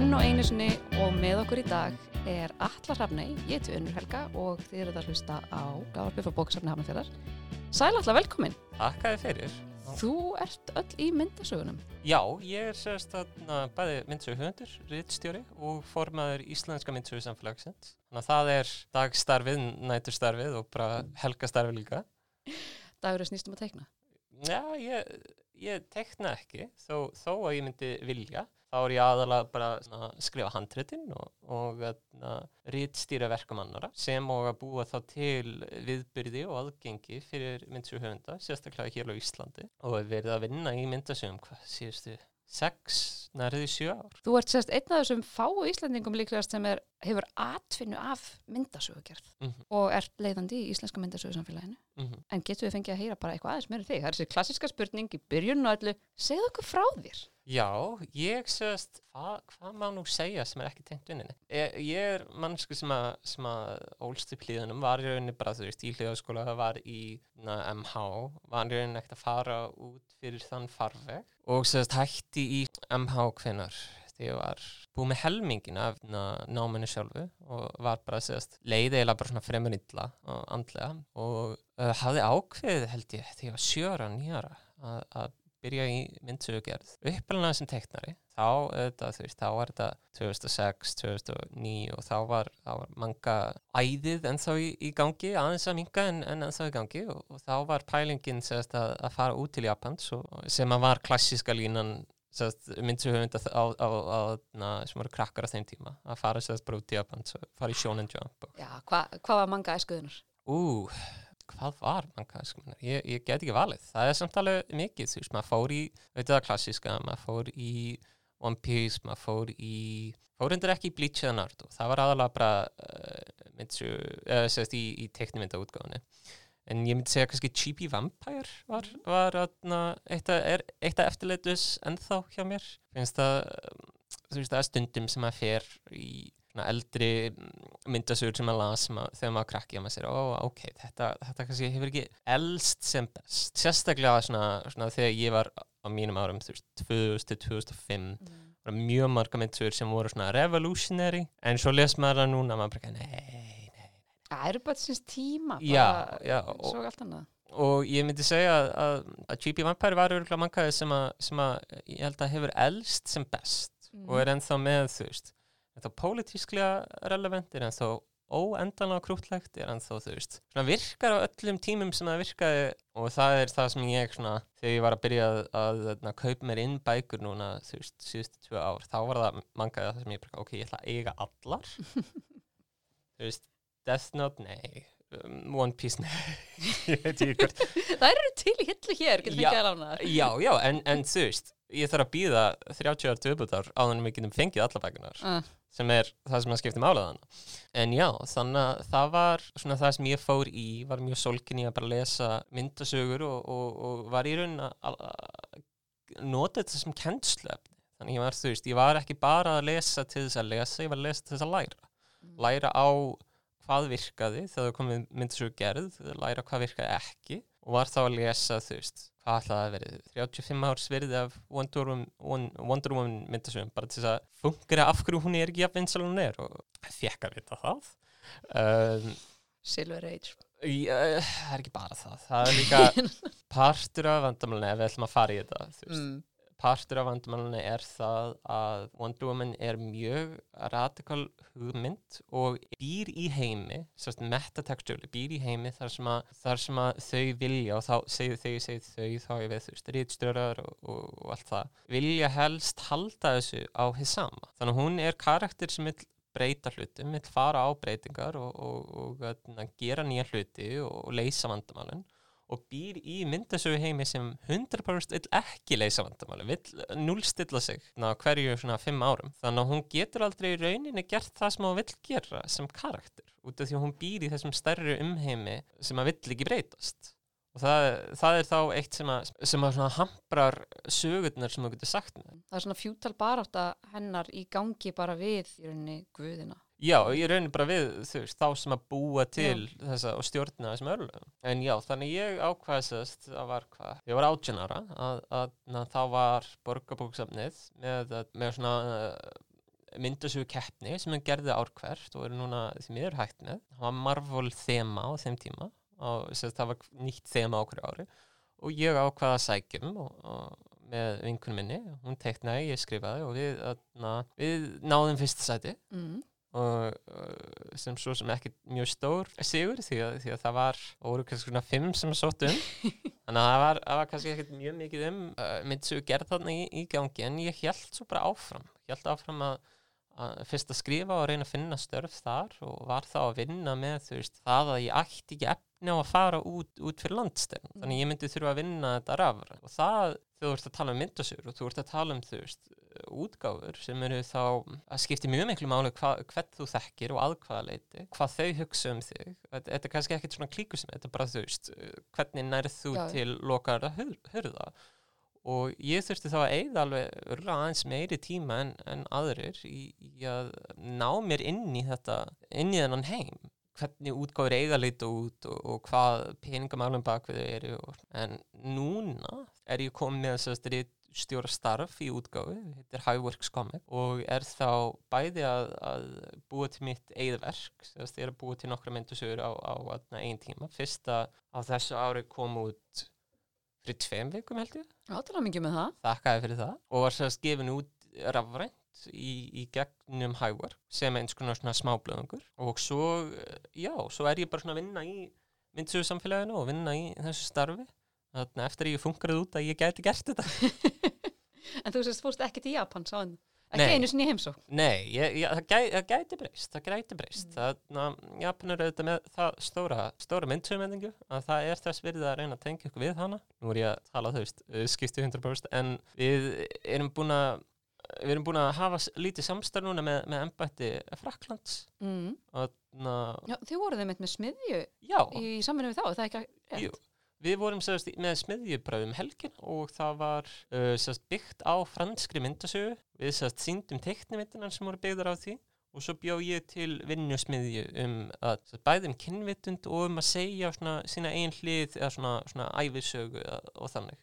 enn og einu sinni og með okkur í dag er Alla Hrafnei, ég heiti Unnur Helga og þið eruð að hlusta á glæðarpið frá bókasafni Hafnarfjörðar. Sæl Alla, velkomin. Takkaði fyrir. Þú ert öll í myndasögunum. Já, ég er sérst að bæði myndsögu höfundur, rittstjóri og formaður Íslenska myndsögu samfélagsins. Þannig að það er dagstarfið, næturstarfið og bara helgastarfið líka. Dagur er snýstum að teikna. Já, ég, ég tekna ekki, þó, þó að ég myndi vilja. Þá er ég aðalega bara að skrifa handréttin og, og rittstýra verkum annara sem og að búa þá til viðbyrði og aðgengi fyrir myndsögu höfunda, sérstaklega hér á Íslandi og verið að vinna í myndasögum hvað síðustu sex, nærðið sjö ár. Þú ert sérst einn af þessum fáu Íslandingum líklegast sem er, hefur atvinnu af myndasögugerð Mm -hmm. og er leiðandi í Íslenska myndasögusamfélaginu. Mm -hmm. En getur við fengið að heyra bara eitthvað aðeins meira um þig? Það er þessi klassiska spurning í byrjun og öllu. Segðu okkur frá þér. Já, ég sést, hvað hva má nú segja sem er ekki tengt vinninni? Ég, ég er mannsku sem að, að ólst upp hlýðunum, var í rauninni bara þú veist í hlýðaskóla, var í na, MH, var í rauninni ekkert að fara út fyrir þann farveg. Og sést hætti í MH hvenar þegar ég var búið með helmingin af na, náminu sjálfu og var bara sést leið eða bara svona fremur illa og andlega. Og uh, hafði ákveðið held ég þegar ég var sjöra, nýjara að byrja í myndsögugerð uppalega sem teiknari þá, þetta, veist, þá var þetta 2006, 2009 og þá var, var manga æðið ennþá í, í gangi aðeins að minga en, en ennþá í gangi og, og þá var pælingin sérst, að, að fara út til Japans sem að var klassíska línan myndsöguhund sem voru krakkar á þeim tíma að fara sérst bara út til Japans og fara í Shonen Jump og... Já, hva, hvað var manga æskuðunar? Ú, hvað var manga æskuðunar? Ég, ég get ekki valið. Það er samt alveg mikið, þú veist, maður fór í, það klassíska, maður fór í One Piece, maður fór í, fór undir ekki í Bleach eða Naruto. Það var aðalega bara uh, myndsögu, eða uh, sérst í, í teknimynda útgáðinu. En ég myndi segja kannski Chibi Vampire var, var atna, eitt af eftirleitus ennþá hjá mér. Finnst það, þú veist, það er stundum sem maður fer í eldri myndasögur sem maður las sem að, þegar maður krakki og maður sér, ó, ok, þetta, þetta kannski hefur ekki elst sem best. Sérstaklega svona, svona þegar ég var á mínum árum, þú veist, 2000-2005 mm. var mjög marga myndasögur sem voru svona revolutionary, en svo les maður það núna, maður bara, nei, Það eru bara þessins tíma, bara já, já, annað. Og ég myndi segja að, að G.P. Vampire var örgulega mankaði sem, sem að ég held að hefur elst sem best mm. og er ennþá með þú veist, þetta pólitísklega relevant, er ennþá óendanlega krútlegt, er ennþá þú veist, svona virkar á öllum tímum sem það virkaði og það er það sem ég svona, þegar ég var að byrja að, að, að kaupa mér inn bækur núna þú veist, síðustu tvö ár, þá var það mankaði það sem ég ok, ég ætla að eiga allar? Þú veist Death Note, nei um, One Piece, nei. Það eru til í hillu hér, það. Já, já, en, en þú veist ég þarf að býða 30 ára töputar á þannig að við getum fengið alla bækunar uh. Sem er það sem að skipta málaðan en já, þannig að það var svona það sem ég fór í, var mjög solkin í að bara lesa myndasögur og, og, og var í raun að nota þetta sem kennslefni þannig ég var, þú veist, ég var ekki bara að lesa til þess að lesa, ég var að lesa til þess að læra. Mm. læra á hvað virkaði þegar það komið myndasögur gerð, læra hvað virkaði ekki og var þá að lesa þú veist hvað ætlaði að verið, 35 árs verið af Wonder Woman, Wonder Woman myndasögum bara til þess að fungera af hverju hún er ekki að vinsa hún er og þekka að vita það. Um, Silver Age. Já, það er ekki bara það, það er líka partur af vandamálunni ef við ætlum að fara í þetta þú veist. Mm partur af vandamálunni er það að Wonder Woman er mjög radikal hugmynd og býr í heimi, sérst metatekstúli, býr í heimi þar sem að, þar sem að þau vilja og þá segju þau, segju þau, þá er við þú veist, rítstjórar og, og, og allt það, vilja helst halda þessu á hitt sama. Þannig að hún er karakter sem vil breyta hlutum, vil fara á breytingar og, og gera nýja hluti og leysa vandamálun og býr í myndasögu heimi sem 100% vill ekki leysa vandamáli, vill núlstilla sig ná, hverju svona fimm árum. Þannig að hún getur aldrei í rauninni gert það sem hún vill gera sem karakter, út af því að hún býr í þessum stærri umheimi sem að vill ekki breytast. Og það, það er þá eitt sem að, sem að hambrar sögurnar sem þú getur sagt með. Það er svona fjútal barátt að hennar í gangi bara við í rauninni guðina. Já, ég raunir bara við veist, þá sem að búa til þessa og stjórna þessum örlögum. En já, þannig ég ákvæðsast, það var hvað, ég var átjánara, að, að, að þá var borgarbóksafnið með, með svona uh, myndasögu keppni sem hann gerði árkvært og eru núna því miður hægt með. Það var Marvel þema á þeim tíma og það var nýtt þema á hverju ári og ég ákvaða sækjum og, og með vinkunum minni, hún teiknaði, ég skrifaði og við, aðna, við náðum fyrsta sæti mm. Og uh, sem svo sem ekki mjög stór sigur því að, því að það var voru kannski svona fimm sem sótt um. Þannig að það var, það var kannski ekkert mjög mikið um uh, myndsu gerð þarna í, í gangi. En ég held svo bara áfram. Ég held áfram að, að fyrst að skrifa og reyna að finna störf þar og var þá að vinna með þú veist það að ég ætti ekki efni á að fara út, út fyrir landstæðin þannig ég myndi þurfa að vinna þetta rafra og það þú ert að tala um myndasögur og þú ert að tala um þú veist útgáfur sem eru þá að skipti mjög miklu máli hvern þú þekkir og aðkvaða leiti, hvað þau hugsa um þig. Þetta er kannski ekkert svona klíkusum þetta er bara þú veist, hvernig nærð þú Já. til lokaðar að hörða og ég þurfti þá að eigða alveg aðeins meiri tíma en, en aðrir í, í að ná mér inn í þetta, inn í þennan heim. Hvernig útgáður eiga leita út og, og hvað peningamálum bakvið eru en núna er ég komið með þess að stjóra starf í útgáðu, þetta er Highworks Comic og er þá bæði að, að búa til mitt eigðverk þess að ég er að búa til nokkra myndusögur á, á einn tíma. Fyrsta á þessu ári kom út fyrir tveim vikum held ég. Já, það er mikið með það. Þakkaði fyrir það og var sérst gefin út rafrænt í, í gegnum Highwork sem eins konar svona smáblöðungur og svo, já, svo er ég bara svona að vinna í myndsögur samfélaginu og vinna í þessu starfi Þannig eftir að ég funkarið út að ég gæti gert þetta. en þú sést fórst ekki til Japan sáðan? Ekki einu sinni heimsók? Nei, ég, ég, það, gæ, það gæti breyst, það gæti breyst. Mm. Að Japan er auðvitað með það stóra, stóra myndsögumendingu að það er þess virðið að reyna að tengja ykkur við hana. Nú er ég að tala þau veist, skipti 100% en við erum búin að við erum búin að hafa lítið samstarf núna með, með ennbætti Fraklands mm. og, na, Já, þið voruð þeim með smiðju já. í saminu við þá, það er ekki rétt? Við vorum sérst, með smiðjubræðum helgin og það var uh, sérst, byggt á franskri myndasögu. Við sérst, síndum teknimyndinar sem voru byggðar á því og svo bjóð ég til vinnusmiðju um að sérst, bæðum kynvitund og um að segja svona, sína einn hlið eða svona, svona æfisögu og þannig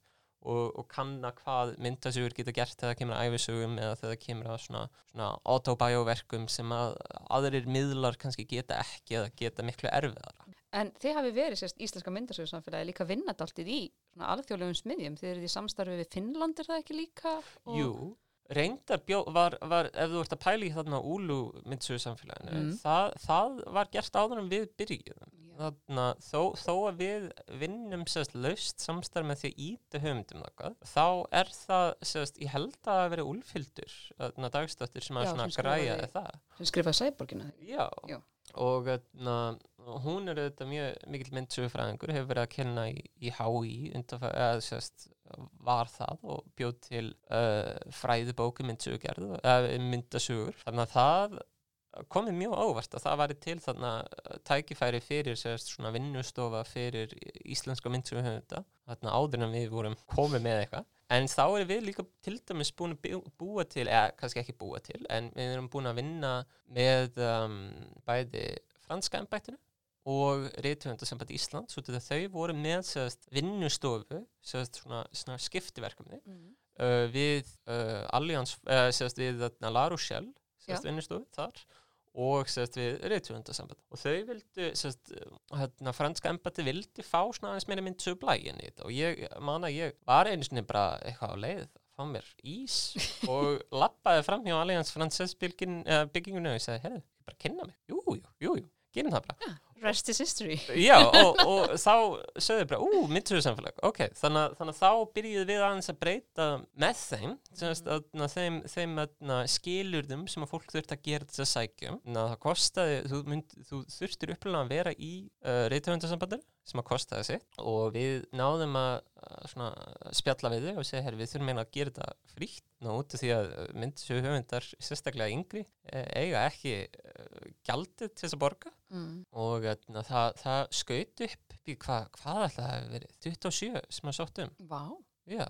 og, og kanna hvað myndasögur geta gert þegar það kemur að æfisögum eða þegar það kemur að svona, svona autobioverkum sem að aðrir miðlar kannski geta ekki eða geta miklu erfiðara. En þið hafi verið sérst íslenska myndasögursamfélagi líka vinnat alltið í alþjóðlegum smiðjum. Þið eru því samstarfið við Finnland, er það ekki líka? Og... Jú, reyndar bjó, var, var, ef þú ert að pæli þarna úlu myndasögursamfélaginu, mm. það, það var gert áður en við byrjuðum. Þarna, þó, þó að við vinnum sérst laust samstarf með því að íta höfundum þakkað, þá er það sérst, ég held að veri úlfyldur, dagstöttir sem að Já, græja það. Sem skrifaði sæborgina. Já, Já. og na, hún er auðvitað mjög mikil myndsögufræðingur, hefur verið að kenna í, í HÍ eða sérst var það og bjóð til uh, fræðubóku myndsögugerð, eða myndasögur, þannig að það komið mjög óvart að það væri til þarna tækifæri fyrir sérst svona vinnustofa fyrir íslenska myndsöguhönda, þarna áður en við vorum komið með eitthvað, en þá er við líka til dæmis búin að búa til, eða kannski ekki búa til, en við erum búin að vinna með um, bæði franska ennbættinu og reythöfundarsamband Ísland svo til þau voru með sérst, vinnustofu sérst, svona, svona skiptiverkefni mm. uh, við uh, Allians, uh, sérst, við Larushell vinnustofu þar og við reythöfundarsamband og þau vildu hérna, franska embati vildi fá svona aðeins meira mynd sögblægin í þetta. Og ég man að ég var einu svona bara eitthvað á leið fá mér ís og lappaði fram hjá Allians Frances byggingunni og ég sagði, hefðu, bara kynna mig, jú, jú, jú, jú gerum það bara. Yeah, rest is history. Já, og, og þá sögðu bara, ú, myndsögur samfélag, ok, þannig, þannig að þá byrjuðu við aðeins að breyta með þeim, semast, mm. að, þeim, þeim að, skilurðum sem að fólk þurft að gera þess að sækjum, að það kostiði, þú, mynd, þú þurftir upplega að vera í uh, reytöfundarsambandar sem að kostiði sitt og við náðum að, að spjalla við þau og segja, herri, við þurfum meina að gera þetta frítt. Ná út af því að myndsjöfu höfundar sérstaklega yngri e, eiga ekki e, gjaldið til þess að borga. Mm. og na, það, það skaut upp í hva, hvað alltaf hefur verið? 27 sem að sótt um. Vá, Já.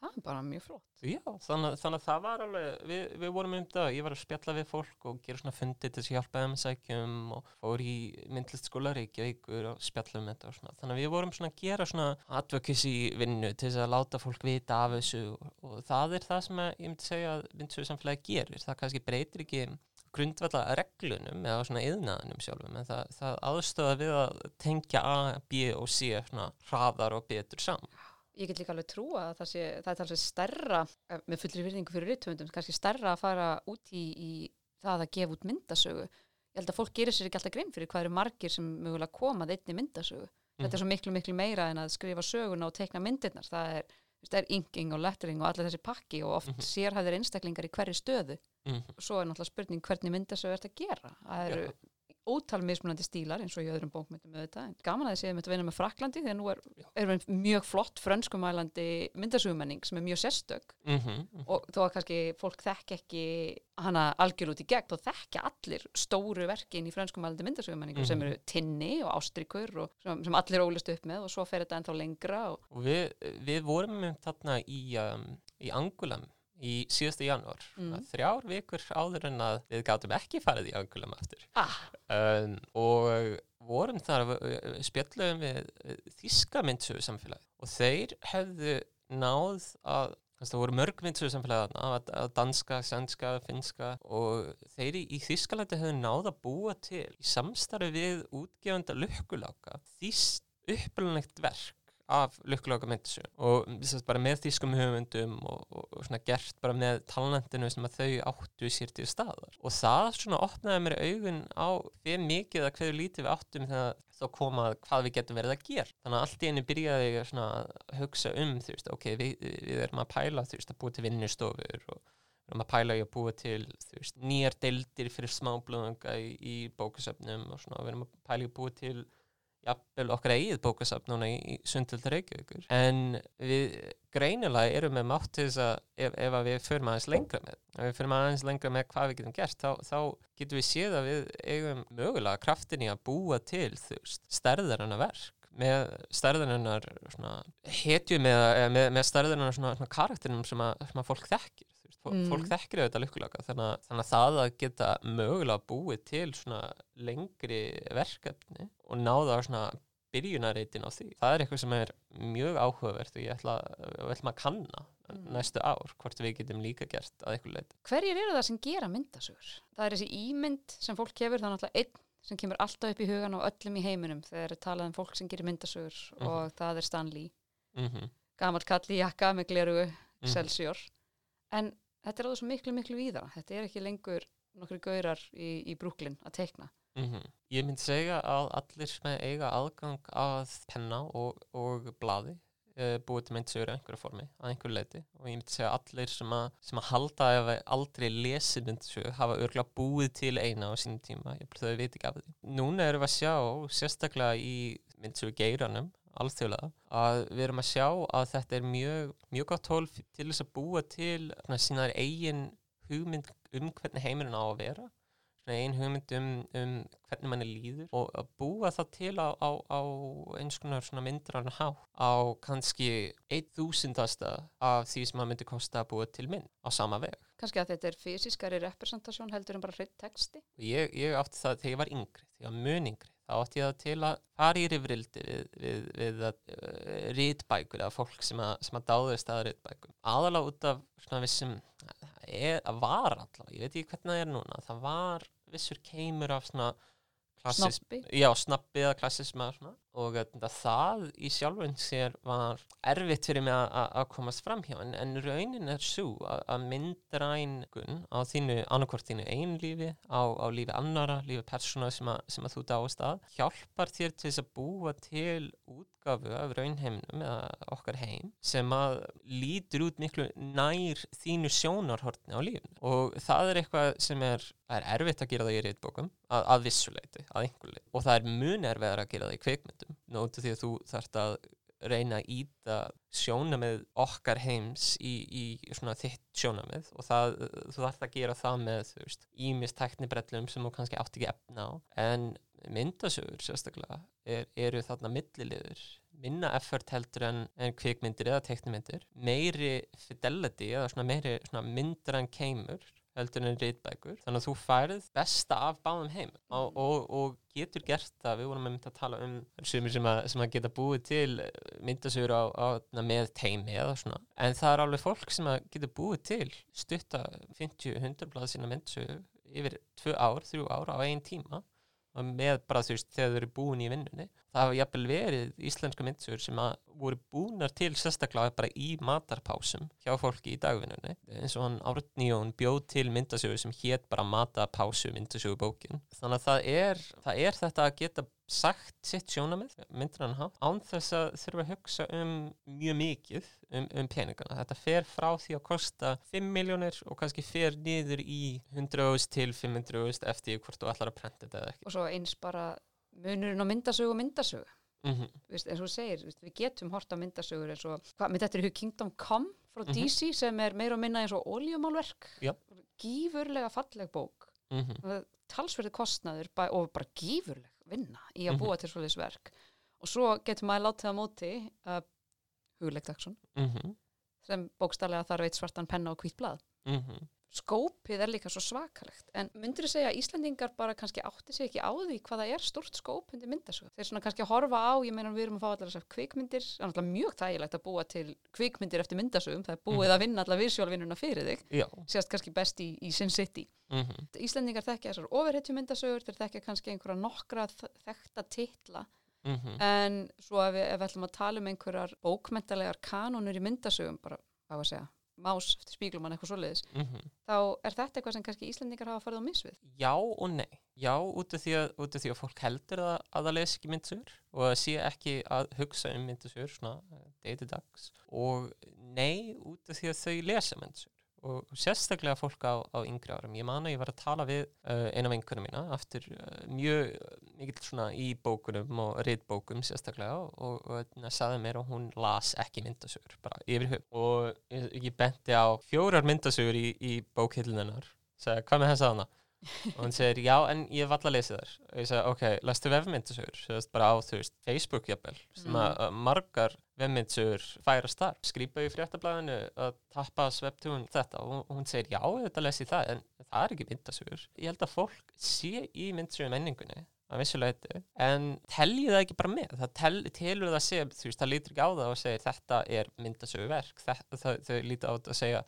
Það það er bara mjög flott. Já, þannig, þannig að það var alveg, við, við vorum um það, ég var að spjalla við fólk og gera svona fundi til þess að hjálpa þeim að sækjum og fór í myndlistskóla Reykjavíkur og spjalla um þetta og svona. Þannig að við vorum svona að gera svona advocacy vinnu til þess að láta fólk vita af þessu og, og það er það sem að, ég myndi segja að myndsöðu samfélagi gerir. Það kannski breytir ekki grundvalla reglunum eða svona yðnaðunum sjálfum en það, það aðstöða við að tengja A, B og C svona hraðar og betur saman. Ég get líka alveg trúa að það, sé, það er talsveit stærra, eh, með fullri virðingu fyrir rittöfundum, kannski stærra að fara út í, í það að gefa út myndasögu. Ég held að fólk gerir sér ekki alltaf grein fyrir hvað eru margir sem mögulega komað einni myndasögu. Mm. Þetta er svo miklu, miklu meira en að skrifa söguna og teikna myndirnar. Það er, það er inking og lettering og allir þessi pakki og oft mm -hmm. sérhæðir einstaklingar í hverju stöðu. Mm -hmm. Svo er náttúrulega spurning hvernig myndasögu ert að gera. Það eru ja ótal mismunandi stílar eins og í öðrum bókmyndum auðvitað. En gaman að þið séum að vinna með Fraklandi að nú er, er mjög flott frönskumælandi myndasugmenning sem er mjög sérstök mm -hmm, mm -hmm. og þó að kannski fólk þekk ekki hana algjör út í gegn, þá þekkja allir stóru verkin í frönskumælandi myndasugmenning mm -hmm. sem eru Tinni og Ástrikur og sem, sem allir ólist upp með og svo fer þetta ennþá lengra. Og, og við, við vorum þarna í, um, í Angulam í síðustu janúar mm. þrjár vikur áður en að við gátum ekki farið í angulum aftur ah. um, og vorum þar spjöllum við þíska myndsögu samfélagi og þeir hefðu náð að það voru mörg myndsögu samfélagi að, að danska, sænska, finska og þeir í Þískalandi hefðu náð að búa til í samstarfi við útgefanda lukkuláka þýst upplunlegt verk af lukkulega myndisum og þess að bara með þýskum höfundum og, og, og svona gert bara með talentinu sem að þau áttu sér til staðar. Og það svona opnaði mér augun á fyrir mikið að hverju lítið við áttum þegar þá komað hvað við getum verið að gera. Þannig að allt í einu byrjaði ég að hugsa um þú veist, ok, við, við erum að pæla þú veist, að búa til vinnustofur og við erum að pæla í að búa til veist, nýjar deildir fyrir smáblöðunga í, í bókasöfnum og svona, við erum að pæla í að búa til jafnvel okkar eigið bókasafn núna í Sundhildar Reykjavíkur. En við greinilega erum með mátt til þess að ef, ef að við förum aðeins lengra með ef við förum aðeins lengra með hvað við getum gert þá, þá getum við séð að við eigum mögulega kraftin í að búa til stærðarinnar verk með stærðarinnar hetju með, með, með stærðarinnar karakterinum sem að, sem að fólk þekkir mm. fólk þekkir auðvitað lukkulega þannig, þannig að það að geta mögulega búið til svona lengri verkefni og náða svona byrjunarreitin á því. Það er eitthvað sem er mjög áhugavert og ég ætla, að kanna mm. næstu ár hvort við getum líka gert að eitthvað leita. Hverjir eru það sem gera myndasugur? Það er þessi ímynd sem fólk kefur þannig að einn sem kemur alltaf upp í hugan og öllum í heiminum þegar það talað um fólk sem gerir myndasugur mm -hmm. og það er Stanley. Mm -hmm. Gamal kalli jakka með glerugu, -hmm. Celsior. En þetta er alveg svo miklu, miklu víðara. Þetta er ekki lengur nokkru gaurar í, í Brooklyn að teikna. Mm -hmm. Ég myndi segja að allir sem eiga aðgang að penna og, og bladi uh, búið til myndsögur einhverja formi, að einhverju leiti og ég myndi segja að allir sem að, sem að halda ef aldrei lesi myndsögur hafa örgla búið til eina á sínum tíma, ég að veit ekki af því. Núna erum við að sjá, sérstaklega í myndsögur geiranum alþjóðlega að við erum að sjá að þetta er mjög, mjög gott tól til þess að búa til sínaður eigin hugmynd um hvernig heimurinn á að vera einn hugmynd um, um hvernig manni líður og að búa það til á, á, á eins konar myndrann há á kannski eitt þúsindasta af því sem maður myndi kosta að búa til mynd á sama veg. Kannski að þetta er fysiskari representasjón heldur en bara hreitt texti? Ég, ég átti það þegar ég var yngri, þegar mun yngri þá átti ég það til að fara í rifrildi við, við, við uh, rítbækur eða fólk sem að, sem að dáðist að rítbækur. Aðalega út af svona vissum, það var allavega, ég veit ekki hvernig það er núna, það var vissur keimur af svona Snappi? Já, snappi eða klassisma og það í sjálfun sér var erfitt fyrir mig að komast fram hjá en, en raunin er svo að myndrængun á þínu, annarkvort þínu einu lífi, á, á lífi annara, lífi persóna sem, sem að þú dáist að hjálpar þér til þess að búa til útgafu af raunheiminum eða okkar heim sem að lítur út miklu nær þínu sjónarhortni á lífinu. Og það er eitthvað sem er, er erfitt að gera það í reytbókum að, að vissuleiti, að einhverju og það er mun erfiðar að gera það í kveikmyndum nótu því að þú þarfst að reyna að íta sjónamið okkar heims í, í svona þitt sjónamið og það, þú þarfst að gera það með þú veist, ímistæknibrellum sem þú kannski átt ekki efna á. En myndasögur sérstaklega er, eru þarna milliliður. Minna effort heldur en, en kvikmyndir eða teknimyndir meiri fidelity eða svona meiri svona myndar en keimur heldur en rítbækur þannig að þú færið besta af báðum heim og, og, og getur gert það. Við vorum með að tala um sumir sem að, sem að geta búið til myndasögur á, á, með teimi eða svona. En það er alveg fólk sem að geta búið til stutta 50-100 blað sína myndasögur yfir 2 ár, 3 ár á einn tíma með bara þú veist þegar þau eru búin í vinnunni það hafa jafnvel verið íslenska myndsögur sem að voru búnar til sérstaklega bara í matarpásum hjá fólki í dagvinnunni. Eins og hann Árnýjón bjóð til myndasögur sem hétt bara matapásu myndasögu bókin þannig að það er, það er þetta að geta sagt sitt sjónamið myndir hann án þess að þurfa að hugsa um mjög mikið um, um peningana. Þetta fer frá því að kosta 5 miljónir og kannski fer niður í 100.000 til 500.000 eftir hvort þú ætlar að prenta þetta eða ekki. Og svo eins bara munurinn á myndasögu og myndasögu mm -hmm. Vist, eins og þú segir, við getum hort á myndasögur eins og, hvað, með þetta er Kingdom Come frá Mhm. DC sem er meira og minna eins og oljumálverk Já. gífurlega falleg bók mm -hmm. talsverði kostnaður og bara gífurleg vinna í að Mhm. búa til svoleiðis verk og svo getur maður látið á móti uh, hugleikt Dagsson mhm, sem bókstallega þarf eitt svartan penna og hvít blað mhm. Skópið er líka svo svakalegt. En myndir þú segja að Íslandingar bara kannski átti sig ekki á því hvað það er stort skóp undir myndasögu? Þeir svona kannski að horfa á, ég meina við erum að fá allar þessar kvikmyndir, það er náttúrulega mjög þægilegt að búa til kvikmyndir eftir myndasögum. Það er búið að vinna allar visjálvinnuna fyrir þig. Já. Sést kannski best í, í Sin City. Mhm, Íslandingar þekkja þessar ofurhetju myndasögur þeir þekkja kannski einhverja nokkra þ- þekkta titla. Mhm, en svo ef við, ef við más eftir spíglumann eitthvað svoleiðis mhm. þá er þetta eitthvað sem kannski Íslandingar hafa farið á mis við. Já og nei. Já, út af því að, út af því að fólk heldur að, að það lesi ekki myndsugur og að sé ekki að hugsa um myndsugur svona deiti dags og nei, út af því að þau lesa myndsugur og sérstaklega fólk á, á yngri árum. Ég man að ég var að tala við uh, eina vinkunum mína aftur uh, mjög mikill svona í bókunum og riðbókum sérstaklega og, og, og það saði mér að hún las ekki myndasugur bara yfir hug og ég, ég benti á fjórar myndasugur í, í bókhillunar sagði, hvað með þess að hana? og hann segir, já, en ég hef alltaf lesið þar og ég segi, ok, svo veist, bara á, þú veist, Facebook jafnvel sem að að margar vefmyndasögur færast þar, skrýpa í fréttablaðinu að tappa sveptún þetta. Og hún- hún segir, já, þetta lesi það en það er ekki myndasögur. Ég held að fólk sé í myndasögur menningunni að vissuleiti, en telji það ekki bara með, það tel, telur það sé þú veist, það lítur ekki á það og segir þetta er myndasöguverk, þetta, þau lítur á þetta að segja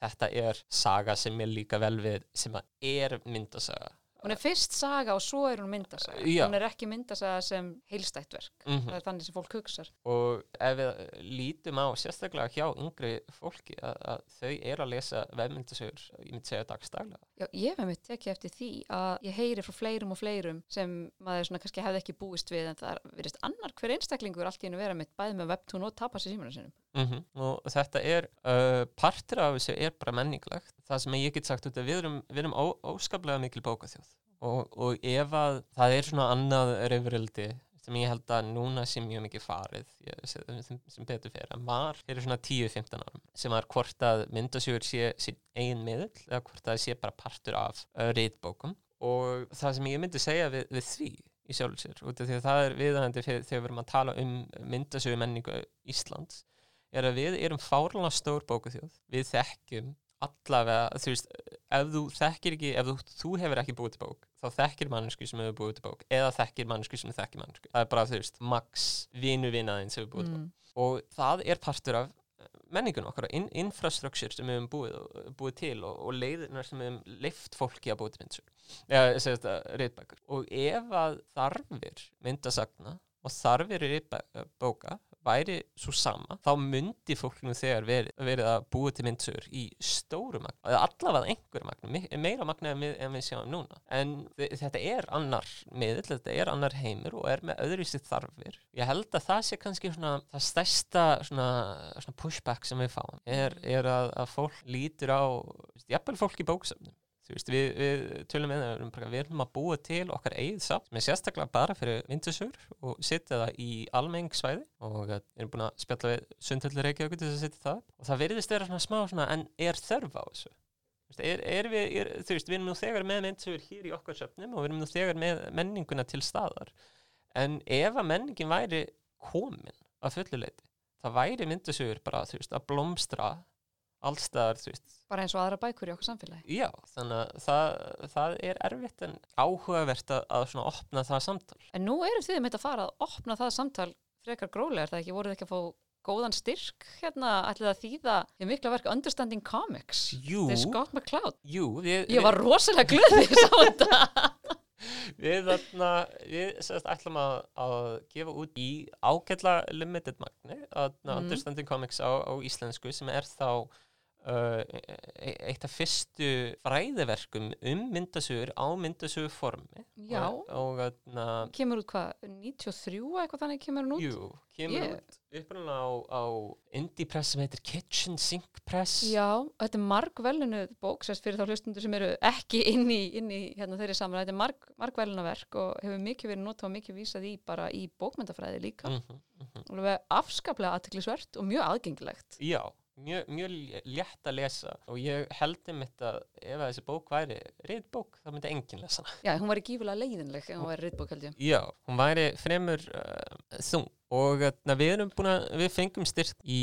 þetta er saga sem er líka vel við sem að er myndasaga Hún er fyrst saga og svo er hún myndasaga. Já. Hún er ekki myndasaga sem heilstætt verk. mm Það er þannig sem fólk hugsar. og ef við lítum á sérstaklega hjá yngri fólki að, að þau eru að lesa vefmyndasögur ég myndi segja dagstaglega Já, ég hef einmitt tekið eftir því að ég heyri frá fleirum og fleirum sem maður svona kannski hefði ekki búist við en það er verið annar hver einstaklingur allt í hennu vera mitt bæði með webtún og tapas í símuna sinum. mm og þetta er uh, partur af þessu er bara menninglegt það sem ég get sagt út að við erum, við erum ó, óskaplega mikil bókaþjóð og, og ef að það er svona annað reyfrildi sem ég held að núna sé mjög mikið farið ég, sem, sem, betur fyrir að var fyrir svona 10-15 árum sem var hvort að myndasjögur sé sín eigin miðl eða hvort að sé bara partur af uh, reytbókum og það sem ég myndi segja við, við því í sjálf sér út af því að það er viðhandi þegar við erum að tala um myndasjögu menningu Íslands er að við erum fárlega stór bókaþjóð við þekkjum allavega, þú veist, ef þú þekkir ekki, ef þú, þú hefur ekki búið til bók þá þekkir mannsku sem hefur búið til bók eða þekkir mannsku sem þekkir mannsku það er bara, þú veist, max vinu vinaðin sem hefur búið til bók. Mm. og það er partur af menningun okkar og in, infrastruktúr sem við hefum búið, búið til og, og leiðinar sem við hefum leift fólki að búið til myndsögur eða segja þetta reyðbækur og ef að þarfir myndasagna og þarfir reyðbóka væri svo sama, þá myndi fólk nú þegar verið, verið að búið til myndsögur í stóru magna, eða allavega einhverju magna, me- meira magna en við, en við sjáum núna. En þe- þetta er annar miðl, þetta er annar heimur og er með öðruvísi þarfir. Ég held að það sé kannski svona það stærsta svona, svona pushback sem við fáum er, er að, að fólk lítur á jafnvel fólk í bóksöfnum veist, við, við tölum við erum bara- við erum að búa til okkar eigið samt, með sérstaklega bara fyrir myndasögur og setja það í almeng svæði og við erum búin að spjalla við að setja það. Og það virðist vera svona smá svona, en er þörf á þessu? Veist, Er, er við, er, veist, við erum nú þegar með myndasögur hér í okkar söfnum og við erum nú þegar með menninguna til staðar. En ef að menningin væri komin að fulluleiti það væri myndasögur bara að blómstra allstaðar, bara eins og aðra bækur í okkur samfélagi. Já þannig að það, það er erfitt en áhugavert að, að svona opna það samtal. En nú eru þið með að fara að opna það samtal frekar grólega, er það ekki? Voruð ekki að fá góðan styrk hérna, ætlið að þýða ég mikla verk Understanding Comics? Jú, jú, við, Ég var rosalega glöð þegar ég sá þetta. Við, þarna, við sérst, ætlum að, að gefa út í ágætla limited magni að Mhm. Understanding Comics á, á íslensku sem er þá eitt af fyrstu fræðiverkum um myndasögur á myndasögur formi Já. og, og þarna, Kemur út hvað, 93 eitthvað þannig kemur hún út? Jú, kemur Ég- út upprunalega á, á indie press sem heitir Kitchen Sink Press. Já, þetta er margvelunuð bók sérst fyrir þá hlustundur sem eru ekki inn í, inn í hérna, þeirri saman, þetta er marg, margvelunaverk og hefur mikið verið notað og mikið vísað í bara í bókmyndafræði líka. Mm -hmm. og alveg afskaplega aðteklisvert og mjög aðgengilegt. Já, mjög, lé- létt að lesa og ég held um þetta ef að þessi bók væri riðbók þá myndi enginn lesa hana. Já, hún var í gífulega leiðinleg en hún var riðbók held ég Já, hún væri fremur uh, þung og uh, við erum búin að, við fengum styrk í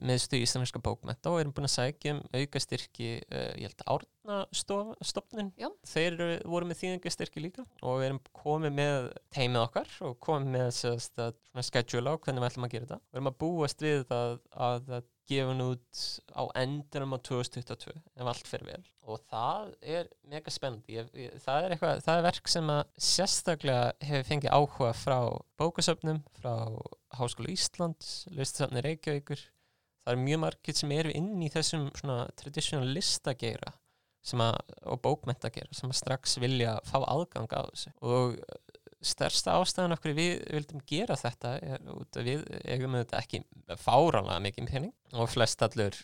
meðstu íslenska bókmenta og erum búin að sækja um auka styrki, uh, ég held árnastofnun, Já. þeir eru- voru með þýðingastyrki líka og við erum komið með teimið okkar og komið með sérst, að, schedule á hvernig við ætlum að gera þetta. Við erum að búast við að, að, að gefa hún út á endurum á 2022 ef allt fyrir vel. Og það er mega spennandi. Það, það er verk sem að sérstaklega hefur fengið áhuga frá bókasöfnum, frá Háskóla Íslands, listasöfni Reykjavíkur. Það er mjög margir sem eru inn í þessum svona traditional listageira og bókmentageira sem að strax vilja fá aðgang á þessu. Og stærsta ástæðan okkur við vildum gera þetta er út að við eigum þetta ekki fáránlega mikið pening og flest allur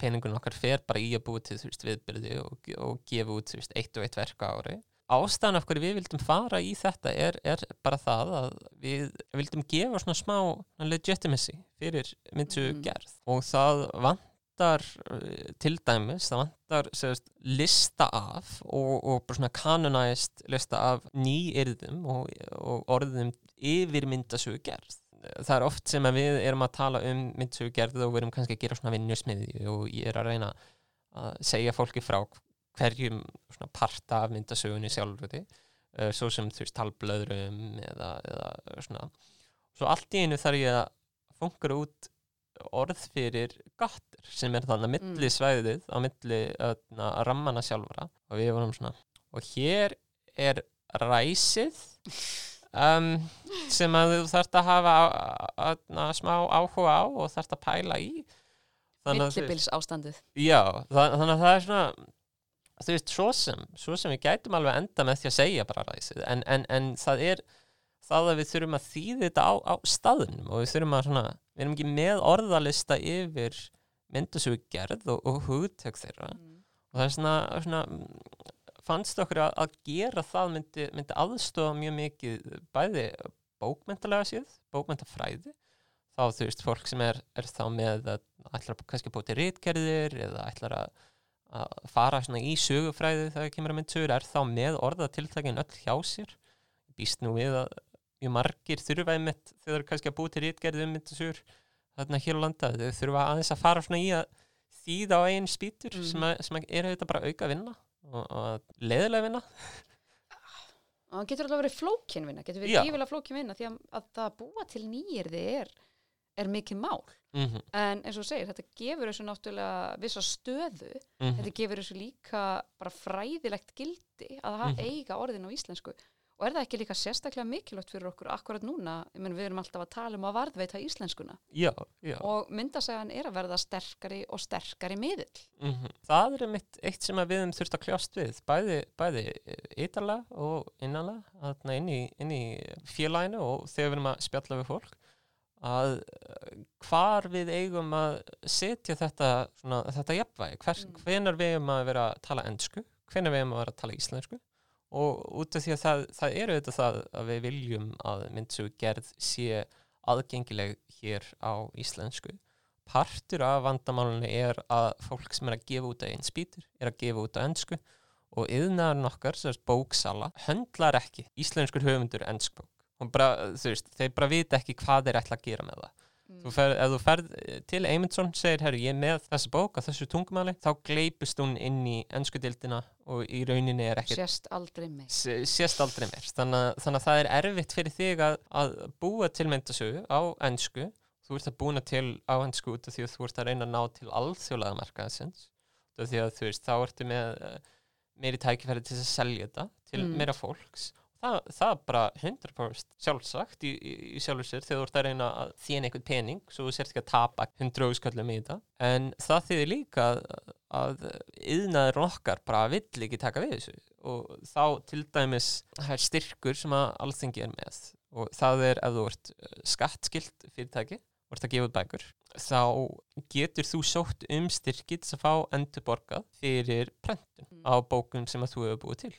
peningun okkar fer bara í að búa til þú veist, viðbyrði og, og gefa út þú veist, eitt og eitt verk á ári. Ástæðan okkur við vildum fara í þetta er, er bara það að við vildum gefa svona smá legitimacy fyrir myndu gerð og það vantar uh, til dæmis, það vantar segast, lista af og, og bara svona kanonæst lista af nýyrðum og, og orðum yfir myndasögu gerð. Það er oft sem við erum að tala um myndsögu gerð og við erum kannski að gera svona vinnusmiði og ég er að reyna að segja fólki frá hverjum parta af myndasögunni sjálfur uh, svo sem þú veist talblöðrum eða, eða svona. Svo allt í einu þarf ég að fungur út orð fyrir gattir sem er þannig að milli svæðið á milli öðna, rammana sjálfara og við vorum svona og hér er ræsið um, sem að þú þarft að hafa öðna, smá áhuga á og þarft að pæla í. Millibils ástandið Já, það, þannig að það er svona þú veist, svo sem, svo sem við gætum alveg enda með því að segja bara ræsið en, en, en það er það að við þurfum að þýða þetta á, á staðnum og við þurfum að svona, við erum ekki með orðalista yfir myndasögu gerð og, og hugtök þeirra. Og það er svona, svona mm, fannst okkur að, að gera það myndi, myndi aðstofa mjög mikið bæði bókmentalega séð, bókmentafræði þá þú veist, fólk sem er, er þá með að ætlar að kannski búið til rítgerðir eða ætlar að, að fara í sögufræði þegar það kemur að myndsögur er þá með orðatiltækin öll hjá sér. Býst nú við að mjög margir þurfa einmitt þegar það er kannski að búið til rítgerði um myndsögur þarna hér á landa þau þurfa aðeins að fara svona í að þýða á einn spýtur Mhm. sem, að, sem að er þetta bara auka vinna og, og leðilega vinna og það getur alltaf verið flókin vinna getur verið Já. gífilega flókin vinna því að, að það að búa til nýjirði er, er mikið mál mm -hmm. en eins og segir, þetta gefur þessu náttúrulega vissa stöðu, þetta gefur þessu líka bara fræðilegt gildi að það Mhm. eiga orðin á íslensku og er það ekki líka sérstaklega mikilvægt fyrir okkur akkurat núna, ég menn við erum alltaf að tala um að varðveita íslenskuna Já, já. Og myndasagan er að verða sterkari og sterkari miðill. Mm Það er einmitt eitt sem við höfum þurft að kljást við, bæði, bæði ytarlega og innanlega, þarna inn í, inn í félaginu og þegar við erum að spjalla við fólk, að eh, hvar við eigum að setja þetta, svona, þetta jafnvægi, Hver, Mm. hvenar við eigum að vera að tala ennsku, hvenar við eigum að vera að tala íslensku og út af því að það, það eru þetta það að við viljum að myndsögu gerð sé aðgengileg hér á íslensku. Partur af vandamálunni er að fólk sem er að gefa út að einn spýtur er að gefa út að ennsku og yðnaðarinn okkar, er bóksala höndlar ekki íslenskur höfundur ennsk bók og bara, veist, þeir bara vita ekki hvað þeir ætla að gera með það Þú fer, ef þú ferð eh, til Eymundsson segir, herru, ég er með þessa bók á þessu tungumáli, þá gleipist hún inn í ennsku dildina og í rauninni er ekkert Sérst aldrei meir. s- sést aldrei meir þannig, að- þannig að það er erfitt fyrir þig að, að búa til myndasögu á ennsku þú ert að búna til á ennsku út af því að þú ert að reyna að ná til alþjólaða markaðsins þú veist, þá ertu með uh, meiri tækifæri til að selja þetta til Mm. meira fólks það, það bara 100% sjálfsagt í, í, í sjálfur sér þegar þú ert að reyna að þjána einhvern pening svo þú sért ekki að tapa 100 úrsköllum í þetta. En það þýðir líka að, að yðnaður okkar bara vill ekki taka við þessu. Og þá til dæmis það er styrkur sem að alþengi er með. Og það er ef þú ert uh, skattskilt fyrirtæki og ert að gefa bækur þá getur þú sótt um styrki til að fá endur borgað fyrir prentun Mm. á bókum sem að þú hefur búið til.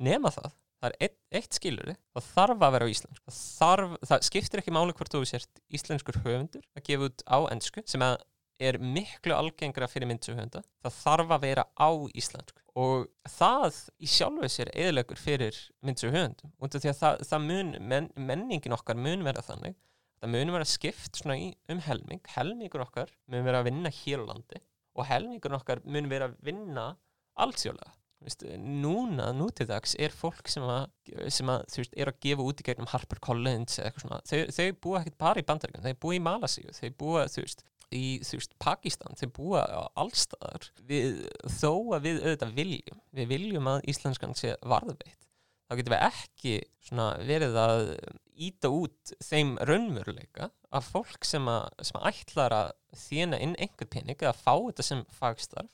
Nema það, það er eitt, skilur það þarf að vera á íslensku. Það, þarf, það skiptir ekki máli hvort þú sért íslenskur höfundur að gefa út á ennsku sem að er miklu algengra fyrir myndsöfunda það þarf að vera á íslensku. Og það í sjálfu sér eðilegur fyrir því að það, það mun, men, menningin okkar mun vera þannig. Það mun vera skipt í, um helming. Helmingur okkar mun vera að vinna hér á landi og helmingur okkar mun vera að vinna allsjólega Vist, núna, nú til dags, er fólk sem að, sem að þú veist, er að gefa út í gegnum Harper Collins eða eitthvað svona, þau, þau búa ekkert bara í bandaríkjum, þau búa í Malasíu, þau búa, þú veist, í, þú veist, Pakistan, þau búa á allstaðar, við, þó að við auðvitað viljum, við viljum að íslenskan sé varðveitt, þá getum við ekki svona verið að íta út þeim raunveruleika af fólk sem að, sem að ætlar að þjena inn einhver pening eða fá þetta sem fagstarf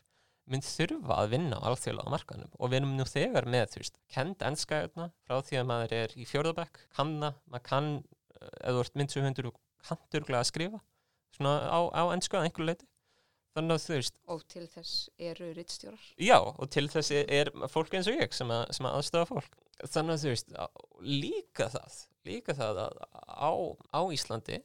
mynd þurfa að vinna á alþjóðlega markanum og við erum nú þegar með, þú veist, kend ennskæðuna frá því að maður er í fjórðabæk kanna, maður kann eh, ef þú ert myndsöfundur og kanturglega að skrifa svona á, á ennsku að einhverju leiti þannig að þú veist, Og til þess eru rittstjórar. já og til þess er- er fólk eins og ég sem að, sem að aðstöða fólk. Þannig að þú veist, líka það líka það að á, á Íslandi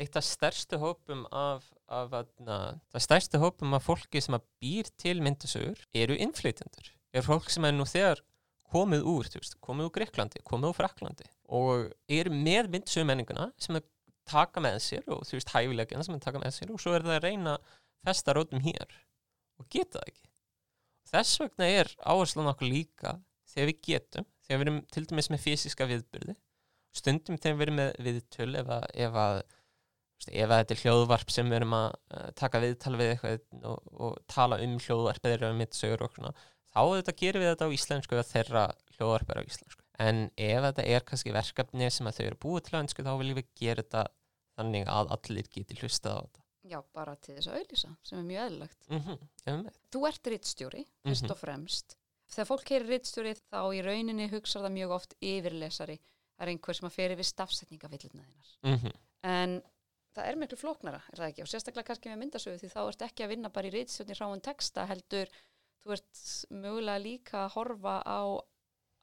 eitt af stærstu hópum af, af það stærstu hópum af fólki sem að býr til myndasögur eru innflytendur er fólk sem er nú þegar komið úr, veist, komið úr Greiklandi komið úr Fraklandi og eru með myndasögur menninguna sem að taka með sér og þú veist hæfilegina sem að taka með sér og svo er það að reyna festa rótum hér og geta það ekki. Þess vegna er áherslan okkur líka þegar við getum, þegar við erum til dæmis með fysiska viðbyrði stundum þegar við erum með viðtöl ef að, ef þetta er hljóðvarp sem við erum að taka viðtal við eitthvað og, og tala um hljóðvarp eða um mitt sögur og svona þá þetta gerum við þetta á íslensku eða þeirra hljóðvarp er á íslensku en ef þetta er kannski verkefni sem að þau eru búið til að önsku þá viljum við gera þetta þannig að allir geti hlustað á þetta Já, bara til þess að auðlýsa, sem er mjög eðlilegt. mm -hmm. Þú ert rittstjóri, fyrst Mhm. og fremst. Þegar fólk heyrir rittstjóri þá í rauninni hugsar það mjög oft yfirlesari. Er einhver sem að fer yfir stafsetningavillina þínar. mm -hmm. En það er miklu flóknara, er það ekki? Og sérstaklega kannski með myndasögu því þá ert ekki að vinna bara í rittstjórni ráun texta heldur. Þú ert mögulega líka að horfa á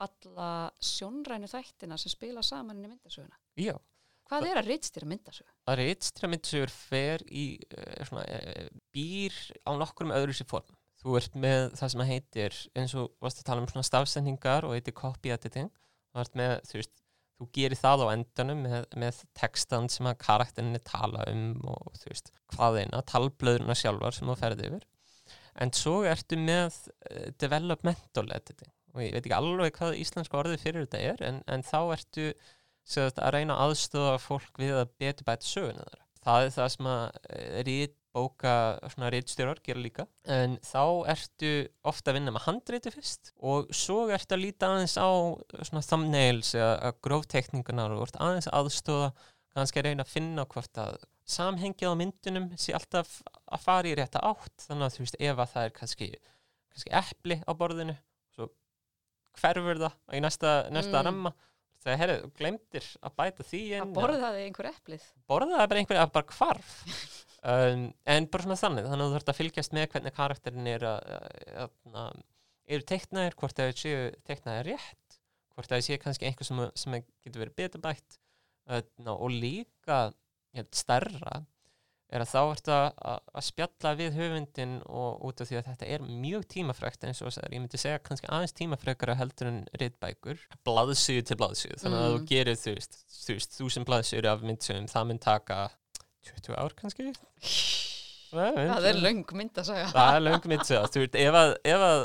alla sjónrænu þættina sem spila saman inn í myndasöguna. Já, Hvað er að rittstjóra myndasögu? að reitstra myndsugur fer í uh, svona, uh, býr á nokkrum öðru sér form. Þú ert með það sem að heitir, eins og varst að tala um svona stafsendingar og heitir copy editing. Þú ert með, þú veist, þú gerir það á endanum með, með textan sem að karakterinni tala um og þú veist, hvað eina, talblöðurna sjálfar sem þú ferði yfir. En svo ertu með uh, developmental editing og ég veit ekki alveg hvað íslenska orðið fyrir þetta er en, en þá ertu sagt, að reyna að aðstofa fólk við að betur bæta söguna þeirra. Það er það sem að rít bóka svona rítstjórar gera líka en þá ertu ofta að vinna með handreiti fyrst og svo ertu að líta aðeins á svona thumbnails eða gróftekningunar og ert aðeins að aðstofa kannski að reyna að finna hvort að samhengið á myndunum sé alltaf að fara í rétta átt þannig að þú veist ef að það er kannski, kannski epli á borðinu svo hverfur það í næsta, næsta Mm. ramma þegar herri, þú glemdir að bæta því inn Að borðaði einhver eplið? borðaði bara einhverja bara hvarf um, en bara svona þannig þannig að þú þurft að fylgjast með hvernig karakterin er að, að, eru teiknaðir, hvort það séu teiknaðir rétt hvort það séu kannski einhver sem, sem getur verið betabætt og líka held, stærra er að þá ertu að, að, spjalla við höfundin og út af því að þetta er mjög tímafrækt eins og þess að ég myndi segja kannski aðeins tímafrækara heldur en rittbækur blaðsíðu til blaðsíðu þannig að Mm. þú gerir þú veist, þú þúsund blaðsíður af myndsögum, það mynd taka 20 ár kannski Það er löng mynd að segja. það er löng myndsaga þú veit, ef að, ef að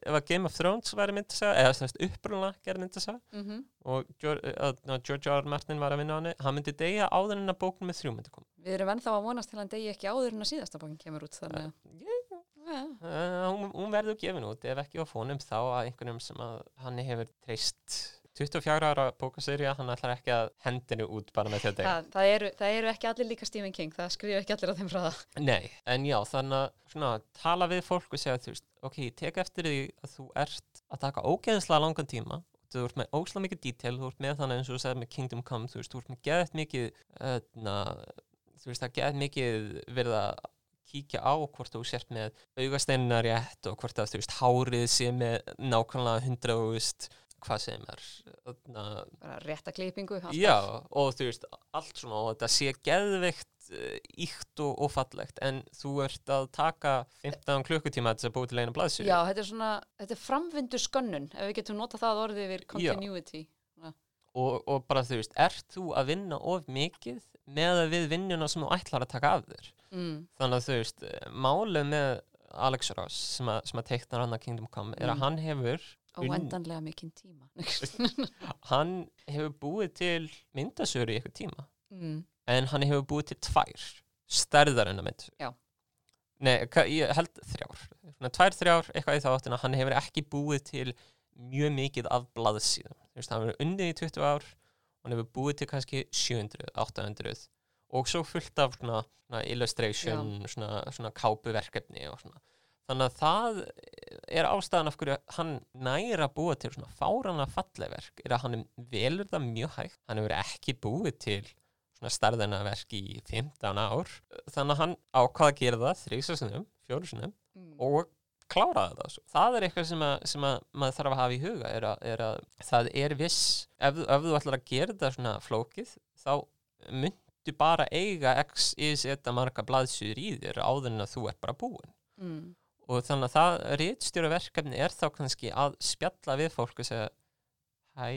ef að Game of Thrones væri myndsaga eða þess upprúna gerði myndsaga Mm og George, R. R. Martin var að vinna á henni hann myndi deyja áður en að bókn með þrjú myndi koma Við erum ennþá að vonast til að hann degi ekki áður en að síðasta bókin kemur út, þannig að... Ja. Uh, hún, hún verður gefin út ef ekki á fónum þá að einhvernum sem að hann hefur treyst 24 ára bókaserja hann ætlar ekki að hendinu út bara með þetta Það, það, eru, það eru ekki allir líka Stephen King, það skrifa ekki allir á þeim frá það. Nei, en já, þannig að svona, tala við fólk og segja þú veist, ok, ég tek eftir því að þú ert að taka ógeðslega langan tíma þú ert með óslega mikið detail, þú ert með þannig eins og þú segir með Kingdom Come, þú veist, þú ert með geðt mikið öðna, þú veist, það geðt mikið verið að kíkja á hvort þú sért með augasteinina rétt og hvort að þú veist, hárið sé með nákvæmlega hundra og veist, hvað sem er öðna, Bara rétta klippingu. alltaf. Já, og þú veist, allt svona og þetta sé geðveikt íkt og, og fallegt en þú ert að taka 15 klukkutíma að búið til einu blaðsýri Já, þetta er svona, þetta er framvindu skönnun, ef við getum notað það orðið yfir continuity. og, og bara þú veist, ert þú að vinna of mikið með að við vinnuna sem þú ætlar að taka af þér Mm. þannig að þú veist, málið með Alex Ross sem að, að teikna hann að Kingdom Come er að Mm. hann hefur Óendanlega mikinn tíma. hann hefur búið til myndasöru í eitthvað tíma. Mm. en hann hefur búið til tvær stærðar en að mynd. Já. Nei, ég held þrjár. Tvær, þrjár, eitthvað í þá áttina. Hann hefur ekki búið til mjög mikið af blaðsíðum. Hann hefur unnið í 20 ár hann hefur búið til kannski 700, 800 og svo fullt af svona, svona illustration, svona, svona kápuverkefni og svona þannig að það er ástæðan af hverju hann næra búa til svona fárana falleverk er að hann velur það mjög hægt hann hefur ekki búið til svona starðina verk í 15 ár þannig að hann ákvaða að gera það þrísasunum, fjórusunum Mm. og kláraði það svo. það er eitthvað sem, að, sem að maður þarf að hafa í huga er að, er að það er viss ef, ef þú ætlar að gera það svona flókið þá myndu bara eiga x is þetta marga blaðsýður í þér áður en að þú er bara búin Mm. Og þannig að það rítstjóra verkefni er þá kannski að spjalla við fólk og segja hæ,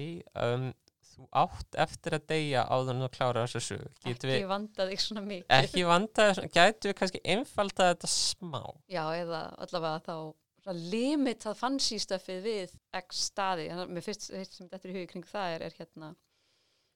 um, þú átt eftir að deyja áður en þú klárar þessu sög Ekki við vanda þig svona mikið. ekki vanda, gætu við kannski einfalda þetta smá Já, eða allavega þá svona limitað fancy stöfið við x staði. Að Mér fyrst fyrst sem þetta er í hugi kring það er, er hérna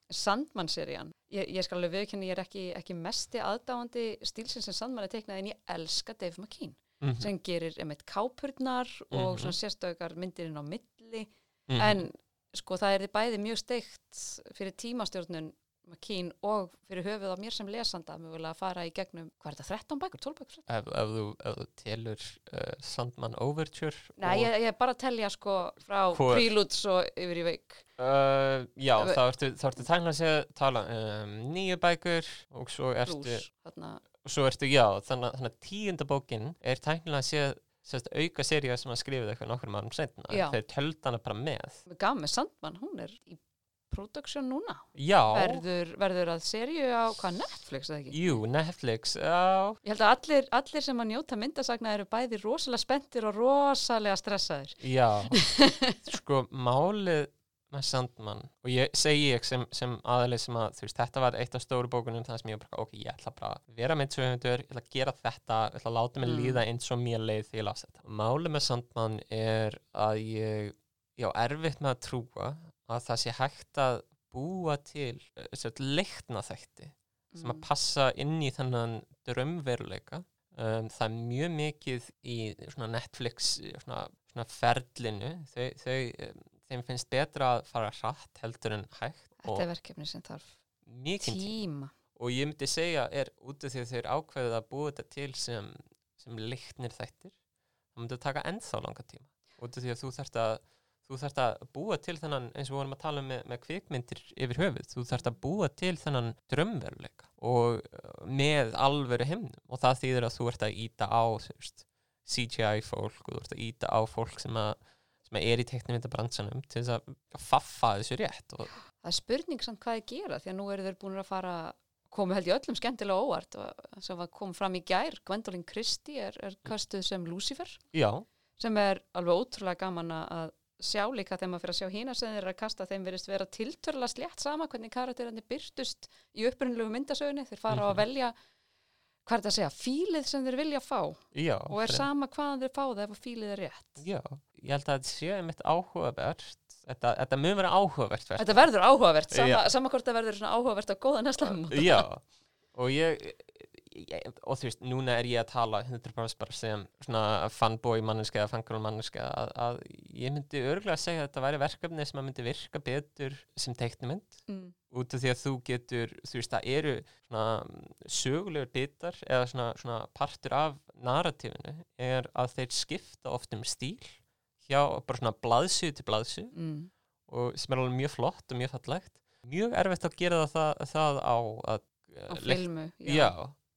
Sandmann-serían. Ég, ég skal alveg viðkynna, ég er ekki, ekki mesti aðdáandi stílsins sem Sandmann er teiknað en ég elska Dave McKean mm sem gerir einmitt kápurnar og Mhm. svona sérstökar myndirinn á milli -hmm. en sko það er þið bæði mjög steikt fyrir tímastjórnun McKean og fyrir höfuð á mér sem lesanda mögulega að fara í gegnum, hvað er þetta, 13 bækur, 12 bækur? 13? ef, ef, þú, ef þú telur uh, Sandman Overture Nei, ég, ég bara að telja sko frá Preludes og yfir í veik. uh, já, þá ertu, tækna að segja tala um, nýju bækur og svo ertu, Plus, þarna, svo ertu já, þannig, að- þannig að tíunda bókin er tæknilega að segja sérst, auka seríu sem að skrifa eitthvað nokkrum árum setna Já. þeir tölda hana bara með með Sandmann, hún er í production núna. Verður, verður að seríu á, hvað, Netflix eða ekki? jú, Netflix já, Ég held að allir, allir sem að njóta myndasagna eru bæði rosalega spenntir og rosalega stressaðir. Já, sko málið með Sandman og ég segi ég sem, sem aðalið sem að þú veist, þetta var eitt af stóru bókunum það sem ég bara, ok, ég ætla bara að vera með tvöfundur, ég ætla að gera þetta, ég ætla að láta mig Mm. líða eins og mér leið því ég las þetta. Málið með Sandman er að ég, já, erfitt með að trúa að það sé hægt að búa til uh, leikna þætti sem að Mm. passa inn í þennan drömmveruleika um, það er mjög mikið í svona Netflix svona, svona ferlinu þau, þau, um, þeim finnst betra að fara hratt heldur en hægt Þetta er verkefni sem þarf tíma. og ég myndi segja er út af því að þeir ákveðið að búa þetta til sem, sem leiknir þættir það myndi taka ennþá langa tíma. Út af því að þú þarft að þú þarft að búa til þennan eins og við vorum að tala um með, með kvikmyndir yfir höfuð þú þarft að búa til þennan drömmveruleika og uh, með alvöru heimnum og það þýðir að þú ert að íta á veist, CGI fólk og þú ert að íta á fólk sem að sem er í teknimyndabransanum til þess að faffa þessu rétt og Það er spurning samt hvað ég gera því að nú eru þeir búin að fara komu held ég öllum skemmtilega óvart og sem var kom fram í gær, Gwendolyn Christie er, er kastuð sem Lucifer. Já, sem er alveg ótrúlega gaman að sjá líka þegar maður fyrir að sjá hína sem þeir eru að kasta þeim verist vera tiltörla slétt sama hvernig karakterandi byrtust í upprunlegu myndasögunni. Þeir fara á að velja hvað er þetta að segja, fílið sem þeir vilja fá? Já, og er fyrir- sama hvaðan þeir fá það ef að fílið er rétt? Já, ég held að þetta sé einmitt áhugavert. Þetta, þetta mun vera áhugavert verk. Þetta verður áhugavert, sama, sama hvort það verður áhugavert á góðan eða slæm Já, og ég og þú veist, núna er ég að tala 100% bara sem svona fanboy manneska eða fangirl manneska að, að ég myndi örgulega að segja að þetta væri verkefni sem að myndi virka betur sem teiknumynd mm. út af því að þú getur, þú veist, það eru svona sögulegur bitar eða svona, svona partur af narratífinu er að þeir skipta oft um stíl hjá bara svona blaðsug til blaðsug Mm. og sem er alveg mjög flott og mjög fallegt mjög erfitt að gera það, það á að á leik- filmu já,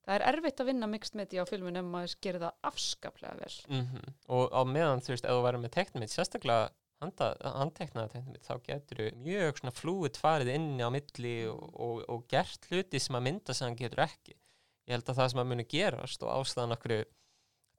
Það er erfitt að vinna mixed media á filmu nema maður gerir það afskaplega vel. Mm og á meðan þú veist, ef þú væri með teknumit sérstaklega handteknaða teknumit þá getur þú mjög svona flúið farið inni á milli og, og, og gert hluti sem að mynda sem hann getur ekki. Ég held að það sem að muni gerast og ástæðan okkur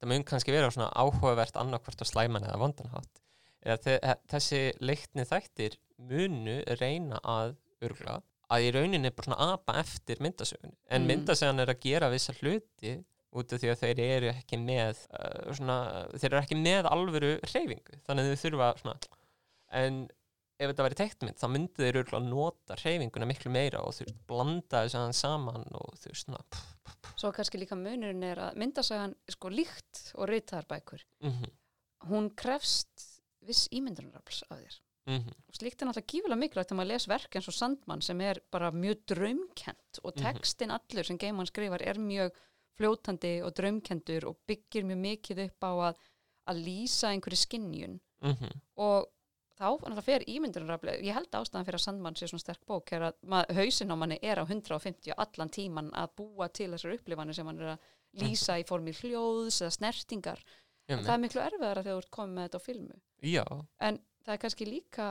það mun kannski vera svona áhugavert annarkvort á slæman eða vondanhátt þe- þessi leikni þættir munu reyna að örgla að í rauninni bara svona apa eftir myndasögun en Mm. myndasögun er að gera vissa hluti út af því að þeir eru ekki með uh, svona, þeir eru ekki með alvöru hreyfingu, þannig að þau þurfa svona, en ef þetta væri teiknmynd þá myndu þeir örgulega nota hreyfinguna miklu meira og þú veist, blanda þessu aðeins saman og þú veist, svona pff, Svo kannski líka munurinn er að myndasagan er sko líkt og reytaðarbækur mhm, hún krefst viss ímyndunarafls af þér mhm, og slíkt er náttúrulega gífulega mikilvægt þegar maður les verk eins og Sandmann sem er bara mjög draumkent og Mhm. textin allur sem Geimann skrifar er mjög fljótandi og draumkentur og byggir mjög mikið upp á að, að lýsa einhverju skinnjun mhm, og þá náttúrulega fer ímyndunarafli ég held ástæðan fyrir að Sandmann sé svona sterk bók er að mað, hausin á manni er á 150 allan tíman að búa til þessar upplifanir sem hann er að lýsa í formi hljóðs eða snertingar. Það mhm, er miklu erfiðara þegar þú ert komið með þetta á filmu. Já, en það er kannski líka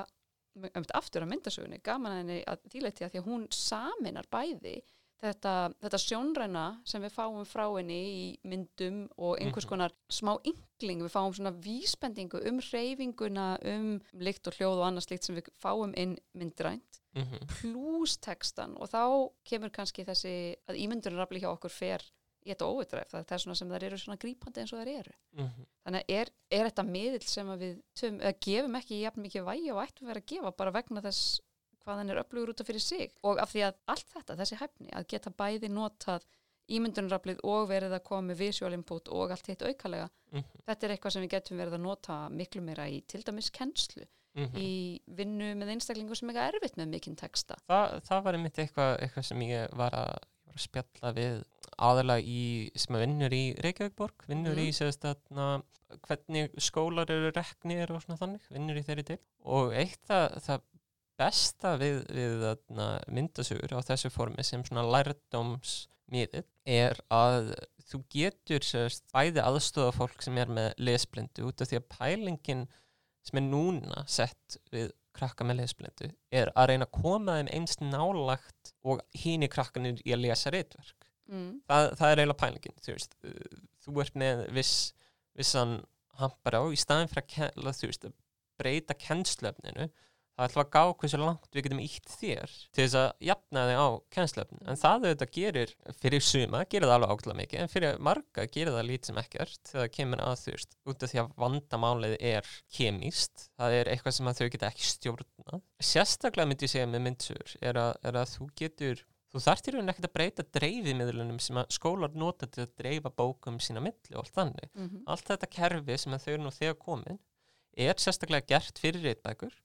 um, aftur að myndasögunni, gaman að henni að þýleiti að því að hún saminar bæði þetta, þetta sjónræna sem við fáum frá henni í myndum og einhvers Mhm. konar smá yngling, við fáum svona vísbendingu um hreyfinguna, um lykt og hljóð og annars lykt sem við fáum inn myndrænt, mhm, plus textan og þá kemur kannski þessi að ímyndunarafli hjá okkur fer í þetta óvitræf, það er svona sem þær eru svona grípandi eins og þær eru. mhm, Þannig að er, er þetta miðill sem við töm, gefum ekki jafn mikið vægi og ættum vera að gefa bara vegna þess hvað hann er upplugur út af fyrir sig og af því að allt þetta, þessi hæfni, að geta bæði notað ímyndunaraflið og verið að koma með visual input og allt hitt aukalega, mhm, þetta er eitthvað sem við getum verið að nota miklu meira í til dæmis kennslu, mhm. í vinnu með einstaklingu sem er erfitt með mikinn texta. Þa, það var einmitt eitthvað, eitthvað sem ég var að, var að spjalla við aðalega í, sem að vinnur í Reykjavíkborg, vinnur Mhm. í sérst að hvernig skólar eru reknir og svona þannig, vinnur í þeirri til og eitt það, það besta við, við þarna, myndasögur á þessu formi sem svona lærdómsmiðið er að þú getur sérst bæði aðstofa fólk sem er með lesblindu út af því að pælingin sem er núna sett við krakka með lesblindu er að reyna að koma þeim einst nálagt og hín í krakkanir í að lesa reitverk Mm. það, það er eiginlega pælingin þú veist, uh, þú ert með viss, vissan hampar á í staðin fyrir að, þú veist, að breyta kennslöfninu það ætlum að gá hversu langt við getum ítt þér til þess að jafna þig á kennslöfninu en það auðvitað gerir fyrir suma, gerir það alveg ákveðlega mikið en fyrir marga gerir það lítið sem ekkert þegar það kemur að veist, út af því að vandamálið er kemíst það er eitthvað sem þau geta ekki stjórna sérstaklega myndi ég segja með myndsögur er að, er að þú getur þú þarft í rauninni ekkert að breyta dreifimiðlunum sem að skólar nota til að dreifa bókum sína milli og allt þannig. Mm allt þetta kerfi sem að þau eru nú þegar komin er sérstaklega gert fyrir reitbækur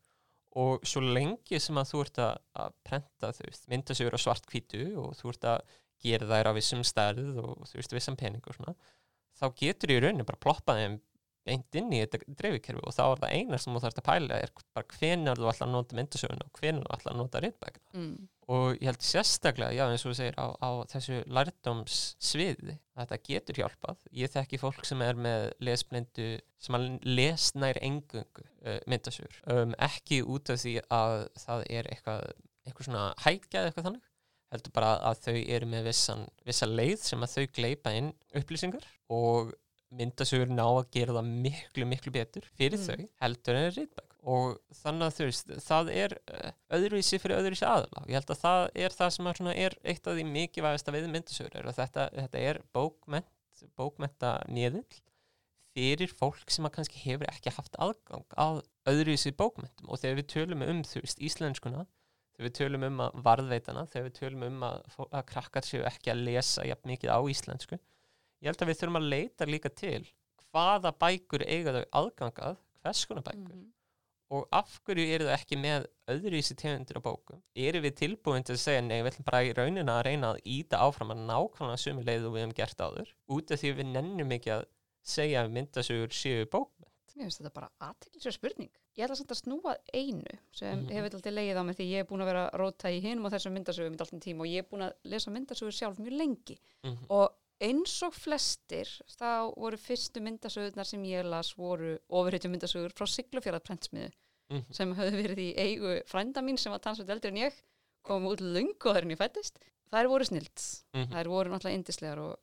og svo lengi sem að þú ert að, að prenta þau veist, myndasögur á svart hvítu og þú ert að gera þær á vissum stærð og þú veist vissan pening og svona þá getur í rauninni bara ploppað þeim beint inn í þetta dreifikerfi og þá er það eina sem þú þarfst að pæla er bara hvenar þú ætla að nota myndasöguna og hvenar þú ætla að nota reitbækina Mm. og ég held sérstaklega, já eins og þú segir á, á þessu lærdómssviði að þetta getur hjálpað. Ég þekki fólk sem er með lesblindu sem að les nær engungu uh, myndasögur. Um, ekki út af því að það er eitthvað, eitthvað svona hækjað eitthvað þannig heldur bara að þau eru með vissan, vissa leið sem að þau gleipa inn upplýsingar og myndasögur ná að gera það miklu, miklu betur fyrir Mm. þau heldur en rítbæk og þannig að þú veist, það er uh, öðruvísi fyrir öðruvísi aðla og ég held að það er það sem er, er eitt af því mikilvægasta við myndasögur er að þetta, þetta er bókment, bókmenta nýðill fyrir fólk sem að kannski hefur ekki haft aðgang að öðruvísi bókmentum. Og þegar við tölum um þú veist íslenskuna þegar við tölum um að varðveitana þegar við tölum um að, að krakkar séu ekki að lesa jafn mikið á íslensku ég held að við þurfum að leita líka til hvaða bækur eiga þau aðgangað hvers konar bækur Mhm. og af hverju eru þau ekki með öðruvísi tegundir á bókum eru við tilbúin til að segja nei, við ætlum bara í raunina að reyna að íta áfram að nákvæmlega sömu leið og við hefum gert áður út af því við nennum ekki að segja að myndasugur séu bókmenn Mér finnst þetta bara aðteklisverð spurning. Ég ætla samt að snúa einu sem Mhm. hefur alltaf leið á mig því ég er búin að vera róta í hinum og þessum myndasögum í alltaf tíma og ég er búin að lesa myndasögur sjálf mjög lengi mm og eins og flestir þá voru fyrstu myndasögurnar sem ég las voru ofurheitjum myndasögur frá Siglufjörðar prentsmiðu -hmm. sem höfðu verið í eigu frænda mín sem var tannsveit eldri en ég komum út en ég fættist þær voru snilt, Mhm. þær voru náttúrulega indislegar og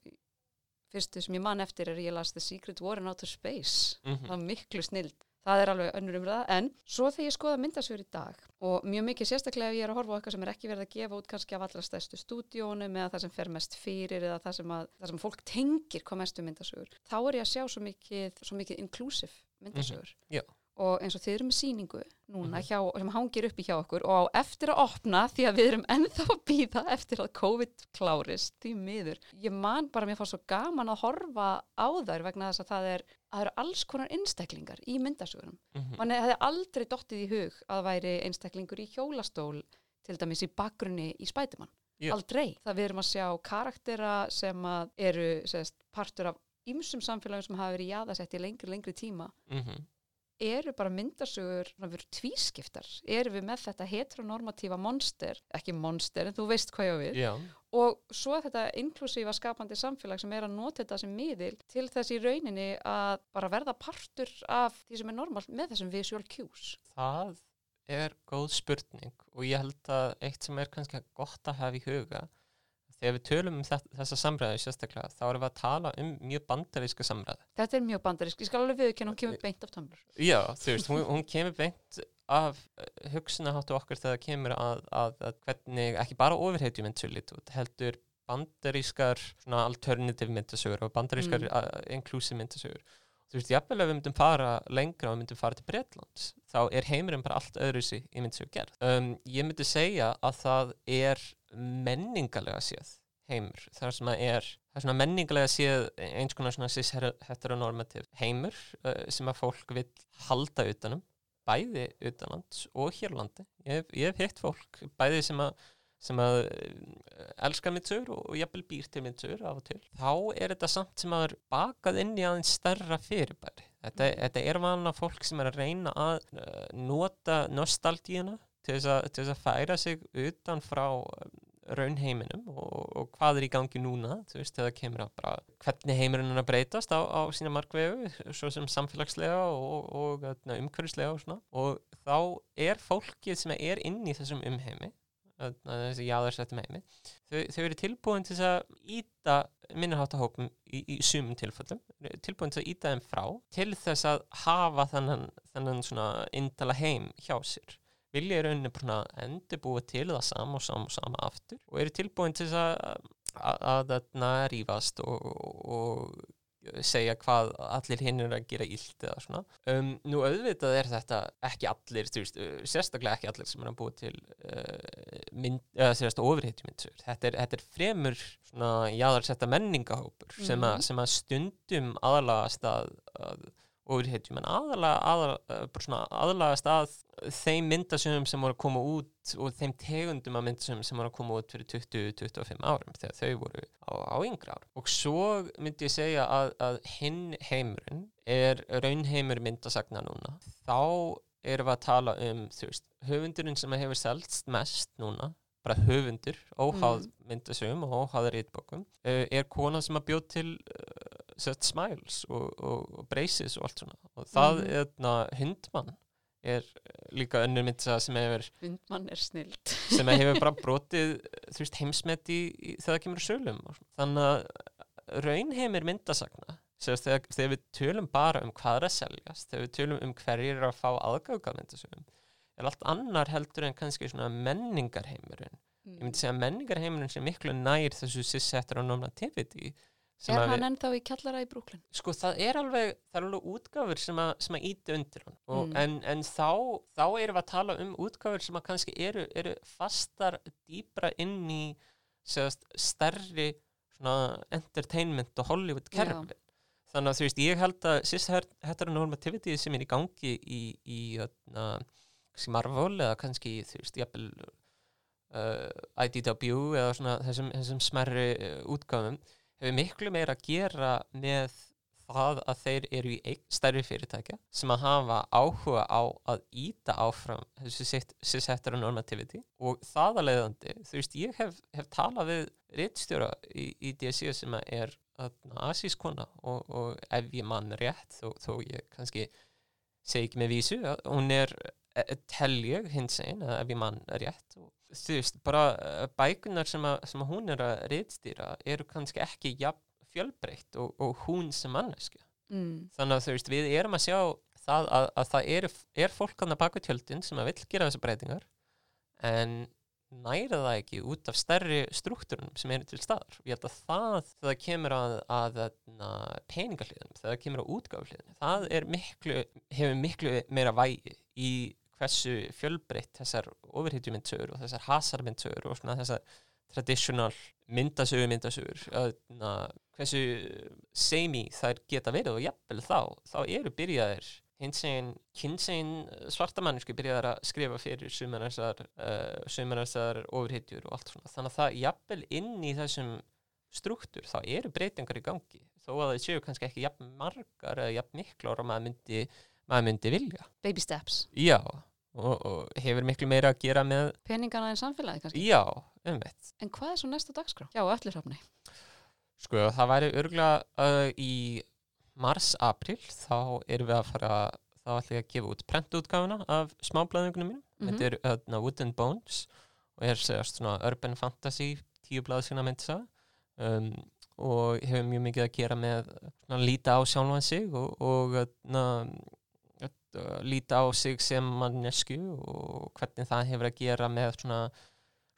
fyrstu sem ég man eftir er ég las The Secret War in Outer Space Mhm. það var miklu snild það er alveg önnur umræða, en svo þegar ég skoða myndasögur í dag og mjög mikið sérstaklega ef ég er að horfa á eitthvað sem er ekki verið að gefa út kannski af allra stærstu stúdíónum eða það sem fer mest fyrir eða það sem, að, það sem fólk tengir hvað mestu myndasögur, þá er ég að sjá svo mikið, svo mikið inclusive myndasögur já. Og eins og þið eru með síningu núna Mhm. hjá, sem hangir upp í hjá okkur og á eftir að opna því að við erum ennþá að býða eftir að COVID klárist því miður. Ég man bara mér fannst svo gaman að horfa á þær vegna þess að það er, að það eru alls konar einstaklingar í myndasögunum. Mhm. Man hefði aldrei dottið í hug að væri einstaklingur í hjólastól til dæmis í bakgrunni í spætumann. Já. Aldrei. Það við erum að sjá karaktera sem eru sérst, partur af ýmsum samfélagum sem hafa verið jaðasett í lengri, lengri tíma Mhm. Eru bara verið tvískiptar, eru við með þetta heteronormatífa monster, ekki monster en þú veist hvað ég við, já, og svo þetta inklusífa skapandi samfélag sem er að nota þetta sem miðil til þess í rauninni að bara verða partur af því sem er normalt með þessum visual cues. það er góð spurning og ég held að eitt sem er kannski gott að hafa í huga þegar við tölum um þessa samræðu sérstaklega þá erum við að tala um mjög bandaríska samræðu Þetta er mjög bandarisk, ég skal alveg viðkynna hún kemur beint af Tumblr. Já, þú veist, hún, hún kemur beint af hugsunaháttu okkar þegar það kemur að, að, að hvernig ekki bara svo lítið út, heldur bandarískar alternative myndasögur og bandarískar Mm. mm. inclusive myndasögur þú veist, jafnvel ef við myndum fara lengra og myndum fara til Bretlands þá er heimurinn bara allt öðruvísi í myndasögur gerð um, ég myndi segja að það er menningalega séð heimur, það sem að er svona menningalega séð eins konar svona cis heteronormativ heimur uh, sem að fólk vil halda utanum bæði utanlands og hérlandi ég ég hef hitt fólk bæði sem að sem að uh, elska myndsögur og, og jafnvel býr til myndsögur af og til. Þá er þetta samt sem að er bakað inn í aðeins stærra fyrirbæri. Þetta, þetta er vanlega fólk sem er að reyna að uh, nota nostalgíuna til þess, að, færa sig utan frá um, raunheiminum og, og hvað er í gangi núna þú veist, þegar kemur að bara hvernig heimurinn er að breytast á, á sína markvegu svo sem samfélagslega og, og, og umhverfislega og svona. Og þá er fólkið sem er inn í þessum umheimi þarna, þessi jáðarsettum heimi þau, þau eru tilbúin til að íta minnaháttahópum í, í sumum tilfellum tilbúin til að íta þeim frá til þess að hafa þannan, þannan svona indala heim hjá sér vilja í rauninni bara endur búið til það sama og sama og sama aftur og eru tilbúin til að, að, að, rífast og, og segja hvað allir hinn er að gera illt eða svona. Um, nú auðvitað er þetta ekki allir, veist, uh, sérstaklega ekki allir sem er að búið til uh, mynd, eða sérstaklega ofurheitjumyndsur. Þetta þetta er fremur svona jáðarsetta menningahópur sem, Mhm. að, sem að stundum aðlagast að, að ofurheitjum en aðalega, aðalega, bara svona aðlagast að þeim myndasögum sem voru að koma út og þeim tegundum af myndasögum sem voru að koma út fyrir 20-25 árum þegar þau voru á, á yngra árum og svo myndi ég segja að, að hinn heimurinn er raunheimur myndasagna núna þá erum við að tala um þú veist, höfundurinn sem hefur selst mest núna bara höfundur, óháð Mm. myndasögum og óháð rítbókum uh, er kona sem að bjóð til sett smiles og, og, og braces og allt svona og það Mhm. er mm. hundmann er líka önnur myndsa sem hefur Hundmann er snild. sem hefur bara brotið þú veist heimsmet í, í þegar það kemur sölum þannig að raunheimir myndasagna þegar, þegar við tölum bara um hvað er að seljast, þegar við tölum um hverjir er að fá aðgáka myndasögum, er allt annar heldur en kannski svona menningarheimurinn. Ég myndi segja að menningarheimurinn sem miklu nær þessu sissettur og normativity. Er hann við- ennþá í kjallara í Brooklyn? Sko það er alveg, það er alveg útgáfur sem að, sem að íti undir hann Mm. en, en þá, þá erum við að tala um útgáfur sem að kannski eru, eru fastar dýbra inn í segast, stærri svona entertainment og Hollywood kerfi þannig að þú veist, ég held að cis heteronormativity sem er í gangi í, í öðna, kannski Marvel eða kannski þú veist, jafnvel uh, IDW eða svona þessum, þessum smerri uh, útgáfum hefur miklu meira að gera með það að þeir eru í stærri fyrirtækja sem að hafa áhuga á að íta áfram þessu cis heteronormativity og það að leiðandi, þú veist, ég hef, hef talað við rittstjóra í, í DSC sem að er asískona og, og ef ég mann rétt þó, þó ég kannski segi ekki með vísu, hún er eh, tel ég hins einn ef ég mann rétt og þú veist, bara eh, bækunar sem að, sem að hún er að rittstýra eru kannski ekki jafn fjölbreytt og, og hún sem manneski Mm. þannig að þú veist, við erum að sjá það að, að það er, er fólk hann að baka tjöldin sem að vill gera þessu breytingar en næra það ekki út af stærri struktúrunum sem eru til staðar og ég held að það, það kemur að, að, að peningahliðum, þegar það kemur að útgáfliðum, það er miklu hefur miklu meira vægi í hversu fjölbreytt þessar ofurhýtjumyndsögur og þessar hasarmyndsögur og svona þessar traditional myndasögur myndasögur öðna, hversu semi þær geta verið og jafnvel þá þá eru byrjaðir hins eginn kynsegin svartamannisku byrjaðar að skrifa fyrir sumar þessar uh, ofurhýtjur og allt svona. Þannig að það jafnvel inn í þessum struktúr þá eru breytingar í gangi. Þó að það séu kannski ekki jafn margar eða jafn miklar og maður myndi, maður myndi vilja. Baby steps. já og, og hefur miklu meira að gera með Peningana en samfélagi kannski. já, umveitt En hvað er svo næsta dagskrá? Já, öllir hafni. Sko, það væri örgulega uh, í mars-april þá erum við að fara þá ætlum ég að gefa út prentútgáfuna af smáblæðingunum mínum Mhm. þetta er uh, Wood and Bones og er segast svona urban fantasy tíu blæð sína myndsa um, og hefur mjög mikið að gera með svona líta á sjálfan sig og, og uh, uh, líta á sig sem mannesku og hvernig það hefur að gera með svona,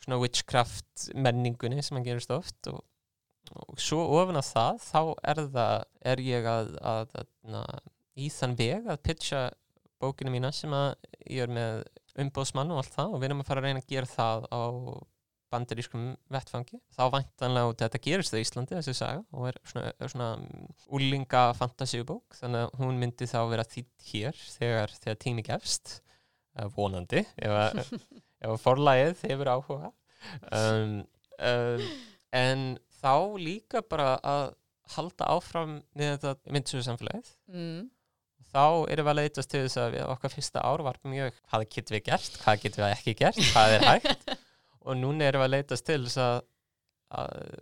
svona witchcraft menningunni sem hann gerist oft. Og og svo ofan að það þá er það er ég að, að, að, að í þann veg að pitcha bókinu mína sem að ég er með umbóðsmann og allt það og við erum að fara að reyna að gera það á bandarískum vettfangi þá væntanlega út þetta gerist á Íslandi þessi saga og er svona, er svona úlinga fantasíubók þannig að hún myndi þá vera þýtt hér þegar, þegar tími gefst uh, vonandi ef að, ef að forlægið hefur áhuga. Um, um, en þá líka bara að halda áfram með þetta myndsöðu samfélagið Mm. þá erum við að leitast til þess að okkar fyrsta ár var mjög hvað getum við gert, hvað getum við ekki gert hvað er hægt og núna erum við að leitast til þess að, að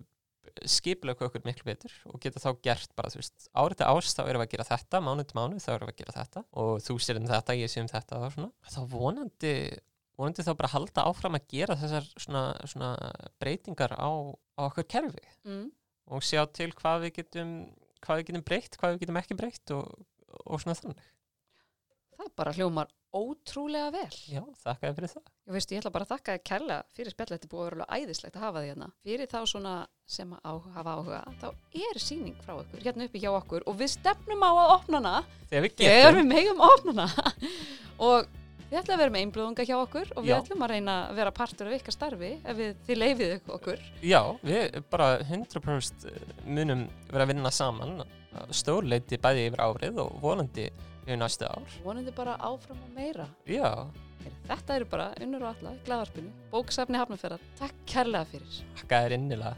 skiplega okkur miklu betur og geta þá gert bara þú veist árið til árs þá erum við að gera þetta, mánuð til mánuð þá erum við að gera þetta og þú sér um þetta, ég sé um þetta og svona, þá vonandi vonandi þá bara halda áfram að gera þessar svona, svona breytingar á, á okkur kerfi Mm. og sjá til hvað við getum hvað við getum breytt, hvað við getum ekki breytt og, og svona þannig. Það bara hljómar ótrúlega vel. Já, þakka þér fyrir það. Ég veist, ég ætla bara að þakka þér kærlega fyrir spjall, þetta búið að vera alveg æðislegt að hafa því hérna. Fyrir þá svona sem á, hafa áhuga, þá er síning frá okkur, hérna uppi hjá okkur og við stefnum á að opna hana Þegar við þegar getum, við megum að opna hana. og við ætlum að vera með einblóðunga hjá okkur og við Já. ætlum að reyna að vera partur af ykkar starfi ef við, þið leifið okkur. já, við bara 100% munum vera að vinna saman stórleiti bæði yfir árið og vonandi yfir næstu ár. Vonandi bara áfram og meira. Já, Þetta eru bara unnur og alla, glæðarpinu, bóksafni hafnaferðar. Takk kærlega fyrir. þakka þér innilega.